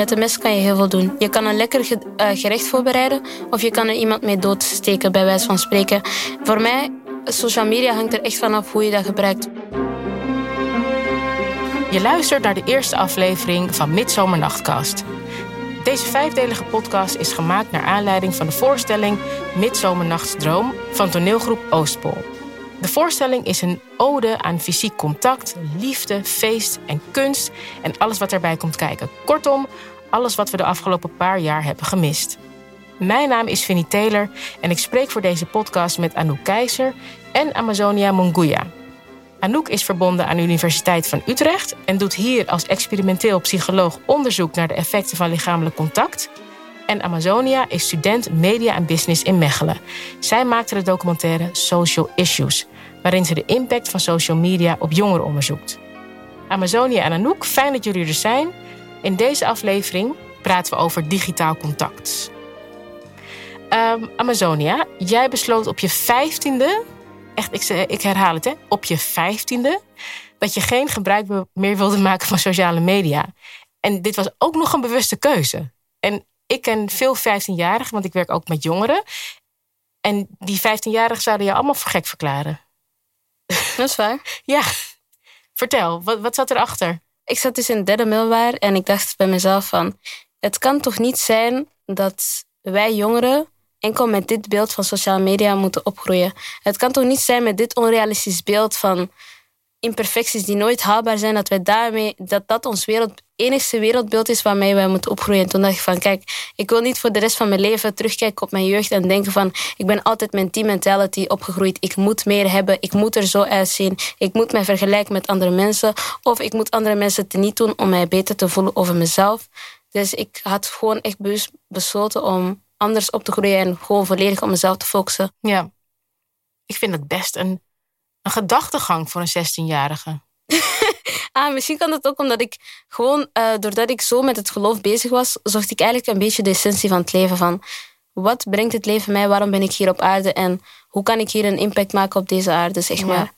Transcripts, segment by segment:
Met een mes kan je heel veel doen. Je kan een lekker eh, gerecht voorbereiden of je kan er iemand mee doodsteken, bij wijze van spreken. Voor mij, social media hangt er echt vanaf hoe je dat gebruikt. Je luistert naar de eerste aflevering van Midzomernachtcast. Deze vijfdelige podcast is gemaakt naar aanleiding van de voorstelling Midzomernachtsdroom van toneelgroep Oostpol. De voorstelling is een ode aan fysiek contact, liefde, feest en kunst en alles wat erbij komt kijken. Kortom, alles wat we de afgelopen paar jaar hebben gemist. Mijn naam is Vinnie Taylor en ik spreek voor deze podcast met Anouk Keizer en Amazonia Munguia. Anouk is verbonden aan de Universiteit van Utrecht en doet hier als experimenteel psycholoog onderzoek naar de effecten van lichamelijk contact. En Amazonia is student media en business in Mechelen. Zij maakte de documentaire Social Issues, waarin ze de impact van social media op jongeren onderzoekt. Amazonia en Anouk, fijn dat jullie er zijn. In deze aflevering praten we over digitaal contact. Um, Amazonia, jij besloot op je vijftiende, echt, ik, ik herhaal het, hè, op je vijftiende, dat je geen gebruik meer wilde maken van sociale media. En dit was ook nog een bewuste keuze. En ik ken veel 15-jarigen, want ik werk ook met jongeren. En die 15-jarigen zouden je allemaal voor gek verklaren. Dat is waar. ja. Vertel, wat, wat zat erachter? Ik zat dus in het derde middelbaar en ik dacht bij mezelf van... Het kan toch niet zijn dat wij jongeren enkel met dit beeld van sociale media moeten opgroeien. Het kan toch niet zijn met dit onrealistisch beeld van imperfecties die nooit haalbaar zijn, dat wij daarmee, dat dat ons wereld, enigste wereldbeeld is waarmee wij moeten opgroeien. En toen dacht ik van, kijk, ik wil niet voor de rest van mijn leven terugkijken op mijn jeugd en denken van, ik ben altijd met team mentality opgegroeid. Ik moet meer hebben, ik moet er zo uitzien, ik moet mij vergelijken met andere mensen, of ik moet andere mensen te niet doen om mij beter te voelen over mezelf. Dus ik had gewoon echt bewust besloten om anders op te groeien en gewoon volledig op mezelf te focussen. Ja, ik vind het best een een gedachtegang voor een 16-jarige? ah, misschien kan het ook omdat ik gewoon, uh, doordat ik zo met het geloof bezig was, zocht ik eigenlijk een beetje de essentie van het leven. Van wat brengt het leven mij? Waarom ben ik hier op aarde? En hoe kan ik hier een impact maken op deze aarde, zeg maar.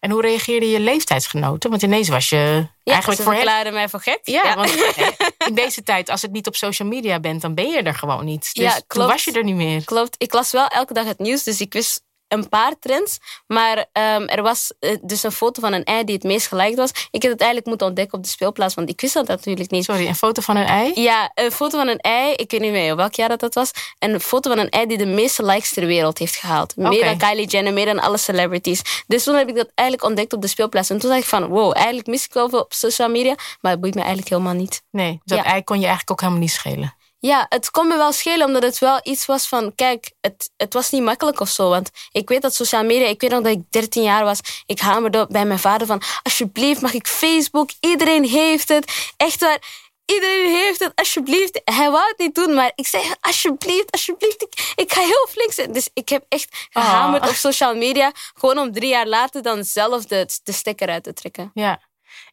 En hoe reageerden je leeftijdsgenoten? Want ineens was je ja, eigenlijk ze verklaarden mij voor gek. Ja, want in deze tijd, als het niet op social media bent, dan ben je er gewoon niet. Dus ja, klopt. toen was je er niet meer. Klopt. Ik las wel elke dag het nieuws, dus ik wist een paar trends. Maar ehm, er was eh, dus een foto van een ei die het meest geliked was. Ik heb het eigenlijk moeten ontdekken op de speelplaats, want ik wist dat natuurlijk niet. Sorry, een foto van een ei? Ja, een foto van een ei. Ik weet niet meer welk jaar dat, dat was. een foto van een ei die de meeste likes ter wereld heeft gehaald. Meer dan Kylie Jenner, meer dan alle celebrities. Dus toen heb ik dat eigenlijk ontdekt op de speelplaats. En toen dacht ik van, wow, eigenlijk mis ik wel veel op social media. Maar het boeit me eigenlijk helemaal niet. Nee, dat ei kon je eigenlijk ook helemaal niet schelen. Ja, het kon me wel schelen, omdat het wel iets was van... Kijk, het, het was niet makkelijk of zo. Want ik weet dat sociale media... Ik weet nog dat ik 13 jaar was. Ik hamerde bij mijn vader van... Alsjeblieft, mag ik Facebook? Iedereen heeft het. Echt waar. Iedereen heeft het, alsjeblieft. Hij wou het niet doen, maar ik zei... Alsjeblieft, alsjeblieft. Ik, ik ga heel flink zijn. Dus ik heb echt gehamerd oh. op social media. Gewoon om drie jaar later dan zelf de, de stekker uit te trekken. Ja.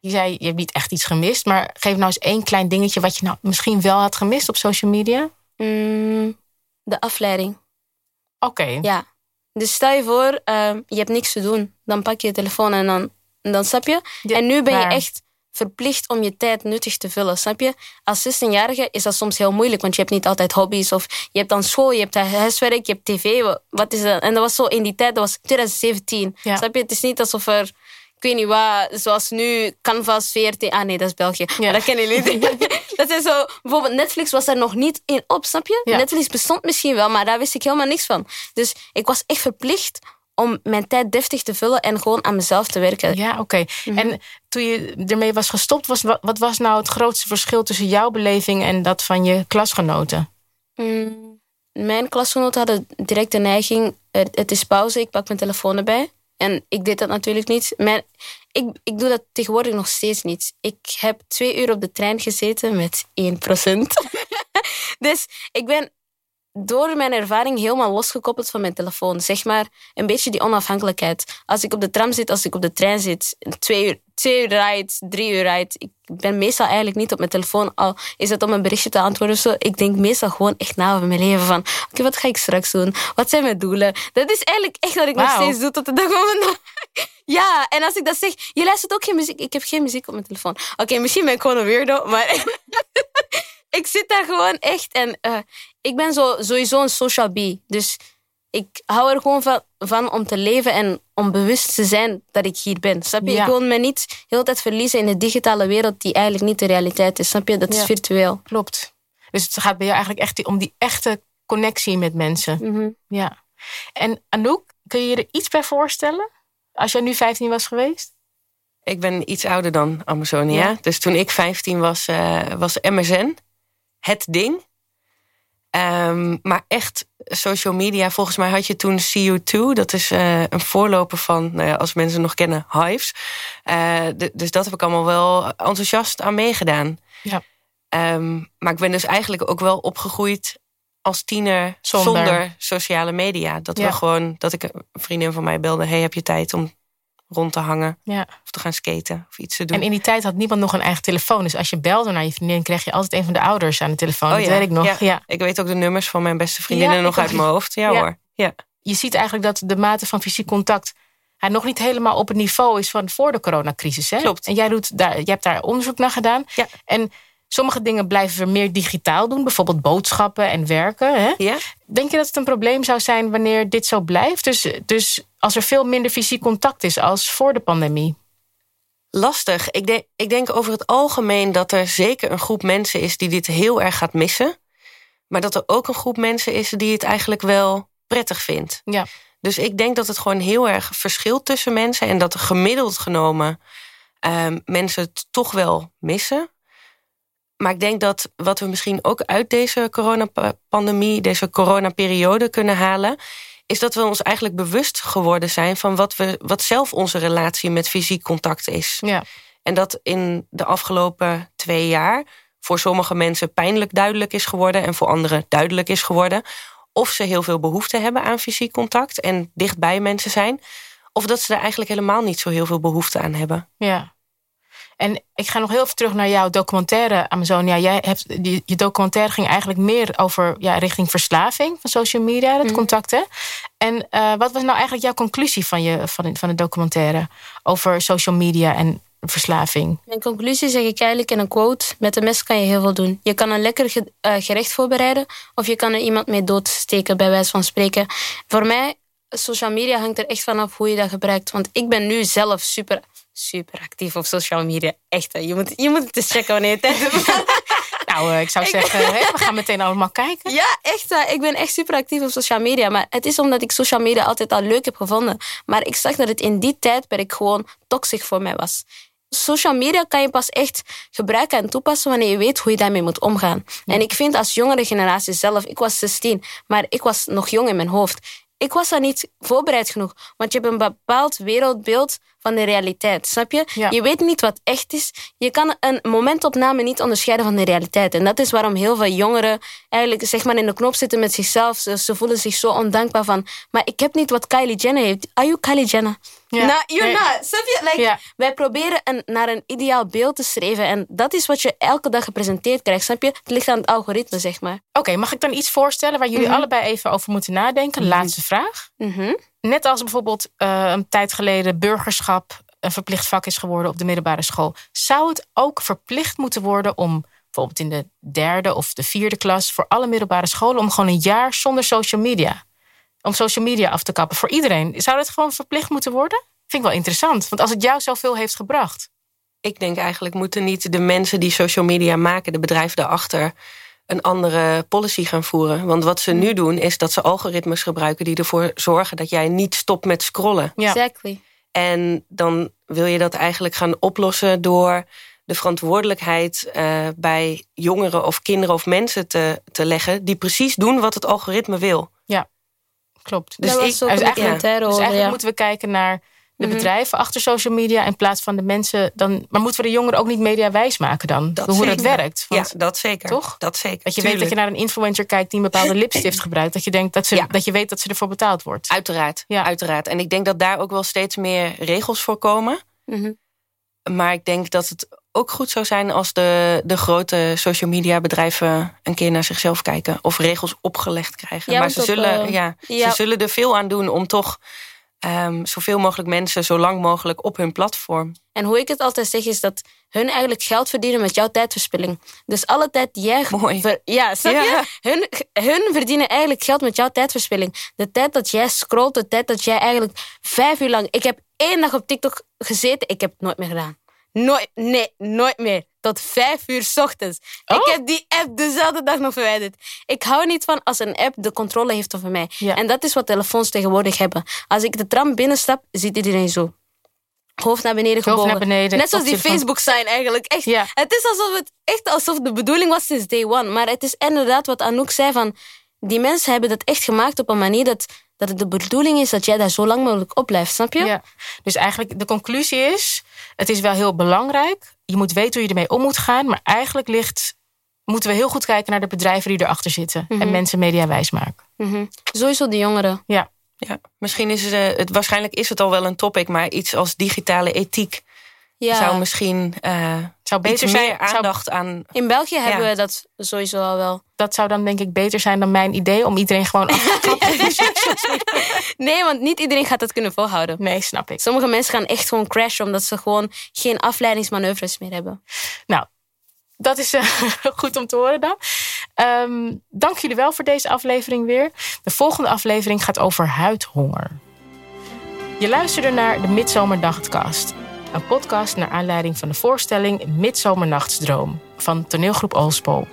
Je zei, je hebt niet echt iets gemist. Maar geef nou eens één klein dingetje wat je nou misschien wel had gemist op social media. Mm, de afleiding. Oké. Ja. Dus stel je voor, uh, je hebt niks te doen. Dan pak je je telefoon en dan, dan snap je. en nu ben je echt verplicht om je tijd nuttig te vullen, snap je? Als 16-jarige is dat soms heel moeilijk, want je hebt niet altijd hobby's. Of je hebt dan school, je hebt huiswerk, je hebt tv. Wat is dat? En dat was zo in die tijd, dat was 2017. Ja. Snap je? Het is niet alsof er ik weet niet wat, zoals nu Canvas, VRT. Ah nee, dat is België. Ja. dat kennen jullie. dat is zo, bijvoorbeeld Netflix was er nog niet in op, snap je? Netflix bestond misschien wel, maar daar wist ik helemaal niks van. Dus ik was echt verplicht om mijn tijd deftig te vullen en gewoon aan mezelf te werken. Ja, oké. Mhm. En toen je ermee was gestopt, was, wat was nou het grootste verschil tussen jouw beleving en dat van je klasgenoten? Mm, mijn klasgenoten hadden direct de neiging, het is pauze, ik pak mijn telefoon erbij. En ik deed dat natuurlijk niet. Maar ik, ik doe dat tegenwoordig nog steeds niet. Ik heb twee uur op de trein gezeten met 1%. dus ik ben door mijn ervaring helemaal losgekoppeld van mijn telefoon. Zeg maar een beetje die onafhankelijkheid. Als ik op de tram zit, als ik op de trein zit, twee uur, twee uur rijdt, drie uur rijdt. Ik ben meestal eigenlijk niet op mijn telefoon. Al is het om een berichtje te antwoorden of zo. Ik denk meestal gewoon echt na over mijn leven. Van oké, wat ga ik straks doen? Wat zijn mijn doelen? Dat is eigenlijk echt wat ik nog steeds doe tot de dag van vandaag. Ja, en als ik dat zeg, je luistert ook geen muziek. Ik heb geen muziek op mijn telefoon. Oké, misschien ben ik gewoon een weirdo, maar ik zit daar gewoon echt. En uh, ik ben zo, sowieso een social bee. Dus ik hou er gewoon van, van, om te leven en om bewust te zijn dat ik hier ben. Snap je? Ja. Ik wil me niet de hele tijd verliezen in de digitale wereld die eigenlijk niet de realiteit is. Snap je? Dat is virtueel. Klopt. Dus het gaat bij jou eigenlijk echt om die echte connectie met mensen. Mm Ja. En Anouk, kun je je er iets bij voorstellen? Als jij nu 15 was geweest? Ik ben iets ouder dan Amazonia. Dus toen ik 15 was, uh, was MSN het ding. Um, maar echt social media, volgens mij had je toen CU2. Dat is uh, een voorloper van, nou ja, als mensen nog kennen, Hives. Uh, dus dat heb ik allemaal wel enthousiast aan meegedaan. Ja. Um, maar ik ben dus eigenlijk ook wel opgegroeid als tiener zonder, zonder sociale media. Dat ja. we gewoon, dat ik een vriendin van mij belde: Hey, heb je tijd om rond te hangen. Ja. Of te gaan skaten of iets te doen. En in die tijd had niemand nog een eigen telefoon. Dus als je belde naar je vriendin, kreeg je altijd een van de ouders aan de telefoon. Oh, dat weet ik nog. Ja. Ik weet ook de nummers van mijn beste vriendinnen nog uit mijn hoofd. Ja, hoor. Ja. Je ziet eigenlijk dat de mate van fysiek contact hij nog niet helemaal op het niveau is van voor de coronacrisis. Hè? Klopt. En jij doet daar, je hebt daar onderzoek naar gedaan. Ja. En sommige dingen blijven we meer digitaal doen, bijvoorbeeld boodschappen en werken. Hè? Ja. Denk je dat het een probleem zou zijn wanneer dit zo blijft? Dus, dus als er veel minder fysiek contact is als voor de pandemie? Lastig. Ik denk, ik denk over het algemeen dat er zeker een groep mensen is die dit heel erg gaat missen. Maar dat er ook een groep mensen is die het eigenlijk wel prettig vindt. Ja. Dus ik denk dat het gewoon heel erg verschilt tussen mensen. En dat er gemiddeld genomen um, mensen het toch wel missen. Maar ik denk dat wat we misschien ook uit deze coronapandemie, deze coronaperiode kunnen halen, is dat we ons eigenlijk bewust geworden zijn van wat, we, wat zelf onze relatie met fysiek contact is. Ja. En dat in de afgelopen twee jaar voor sommige mensen pijnlijk duidelijk is geworden en voor anderen duidelijk is geworden. Of ze heel veel behoefte hebben aan fysiek contact en dichtbij mensen zijn. Of dat ze er eigenlijk helemaal niet zo heel veel behoefte aan hebben. Ja. En ik ga nog heel even terug naar jouw documentaire, Amazonia. Jij hebt, die, je documentaire ging eigenlijk meer over ja, richting verslaving van social media, het mm. contact. Hè? En uh, wat was nou eigenlijk jouw conclusie van, je, van, van de documentaire over social media en verslaving? Mijn conclusie zeg ik eigenlijk in een quote: met een mes kan je heel veel doen. Je kan een lekker gerecht voorbereiden, of je kan er iemand mee doodsteken, bij wijze van spreken. Voor mij, social media hangt er echt vanaf hoe je dat gebruikt. Want ik ben nu zelf super super actief op social media. Echt, je moet, je moet het eens checken wanneer je tijd hebt. nou, ik zou zeggen, we gaan meteen allemaal kijken. Ja, echt. Ik ben echt super actief op social media. Maar het is omdat ik social media altijd al leuk heb gevonden. Maar ik zag dat het in die tijdperk gewoon toxisch voor mij was. Social media kan je pas echt gebruiken en toepassen wanneer je weet hoe je daarmee moet omgaan. En ik vind als jongere generatie zelf, ik was 16, maar ik was nog jong in mijn hoofd. Ik was daar niet voorbereid genoeg, want je hebt een bepaald wereldbeeld van de realiteit. Snap je? Je weet niet wat echt is. Je kan een momentopname niet onderscheiden van de realiteit. En dat is waarom heel veel jongeren eigenlijk zeg maar in de knop zitten met zichzelf. Ze, ze voelen zich zo ondankbaar van. Maar ik heb niet wat Kylie Jenner heeft. Are you Kylie Jenner? Ja. Nou, you're nee. not. Snap je? Like. Wij proberen een, naar een ideaal beeld te streven. En dat is wat je elke dag gepresenteerd krijgt. Snap je? Het ligt aan het algoritme, zeg maar. Oké, mag ik dan iets voorstellen waar jullie mm -hmm. allebei even over moeten nadenken? Laatste vraag. Mm -hmm. Net als bijvoorbeeld uh, een tijd geleden burgerschap een verplicht vak is geworden op de middelbare school. Zou het ook verplicht moeten worden om bijvoorbeeld in de derde of de vierde klas voor alle middelbare scholen om gewoon een jaar zonder social media, om social media af te kappen voor iedereen? Zou dat gewoon verplicht moeten worden? Vind ik wel interessant, want als het jou zoveel heeft gebracht. Ik denk eigenlijk moeten niet de mensen die social media maken, de bedrijven daarachter, een andere policy gaan voeren. Want wat ze nu doen, is dat ze algoritmes gebruiken die ervoor zorgen dat jij niet stopt met scrollen. Ja. Exactly. En dan wil je dat eigenlijk gaan oplossen door de verantwoordelijkheid uh, bij jongeren of kinderen of mensen te, te leggen die precies doen wat het algoritme wil. Ja, klopt. Dus, ik, dus eigenlijk, ja. dus eigenlijk ja. moeten we kijken naar de mhm. bedrijven achter social media in plaats van de mensen. Dan, maar moeten we de jongeren ook niet mediawijs maken dan? Dat hoe zeker. dat werkt? Want, ja, dat zeker. Toch? Dat zeker. Dat je Tuurlijk. weet dat je naar een influencer kijkt die een bepaalde lipstift gebruikt. Dat je, denkt dat, ze, ja. dat je weet dat ze ervoor betaald wordt. Uiteraard, ja. uiteraard. En ik denk dat daar ook wel steeds meer regels voor komen. Mm -hmm. Maar ik denk dat het ook goed zou zijn als de, de grote social media bedrijven een keer naar zichzelf kijken. Of regels opgelegd krijgen. Ja, maar ze, op, zullen, uh, ja, ze zullen er veel aan doen om toch um, zoveel mogelijk mensen zo lang mogelijk op hun platform. En hoe ik het altijd zeg is dat hun eigenlijk geld verdienen met jouw tijdverspilling. Dus alle tijd die jij... Mooi. ja, snap je? Hun, hun verdienen eigenlijk geld met jouw tijdverspilling. De tijd dat jij scrolt, de tijd dat jij eigenlijk vijf uur lang... Ik heb één dag op TikTok gezeten, ik heb het nooit meer gedaan. Nooit, nee, nooit meer. Tot vijf uur s ochtends. Ik Oh. heb die app dezelfde dag nog verwijderd. Ik hou niet van als een app de controle heeft over mij. Ja. En dat is wat telefoons tegenwoordig hebben. Als ik de tram binnenstap, ziet iedereen zo. Hoofd naar beneden Hoofd gebogen. naar beneden, Net zoals die koptelefoon. Facebook-sign eigenlijk. Echt. Ja. Het is alsof het echt alsof de bedoeling was sinds day one. Maar het is inderdaad wat Anouk zei van... Die mensen hebben dat echt gemaakt op een manier dat, dat het de bedoeling is dat jij daar zo lang mogelijk op blijft. Snap je? Ja. Dus eigenlijk de conclusie is: het is wel heel belangrijk. Je moet weten hoe je ermee om moet gaan. Maar eigenlijk ligt, moeten we heel goed kijken naar de bedrijven die erachter zitten. En mensen media wijs maken. Mhm. Sowieso de jongeren. Ja. Ja, misschien is het, eh, het, waarschijnlijk is het al wel een topic, maar iets als digitale ethiek Ja. zou misschien eh Zou beter zijn. zou- aandacht aan. In België hebben we dat sowieso al wel. dat zou dan denk ik beter zijn dan mijn idee om iedereen gewoon af te kappen. Nee, want niet iedereen gaat dat kunnen volhouden. Nee, snap ik. Sommige mensen gaan echt gewoon crashen omdat ze gewoon geen afleidingsmanoeuvres meer hebben. Nou, dat is eh, goed om te horen dan. Ehm, dank jullie wel voor deze aflevering weer. De volgende aflevering gaat over huidhonger. Je luisterde naar de Midzomernachtcast. Een podcast naar aanleiding van de voorstelling Midzomernachtsdroom van toneelgroep Oostpol.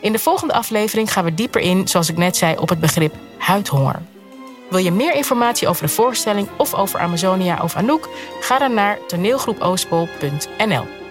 In de volgende aflevering gaan we dieper in, zoals ik net zei, op het begrip huidhonger. Wil je meer informatie over de voorstelling of over Amazonia of Anouk? Ga dan naar toneelgroepoostpol.nl.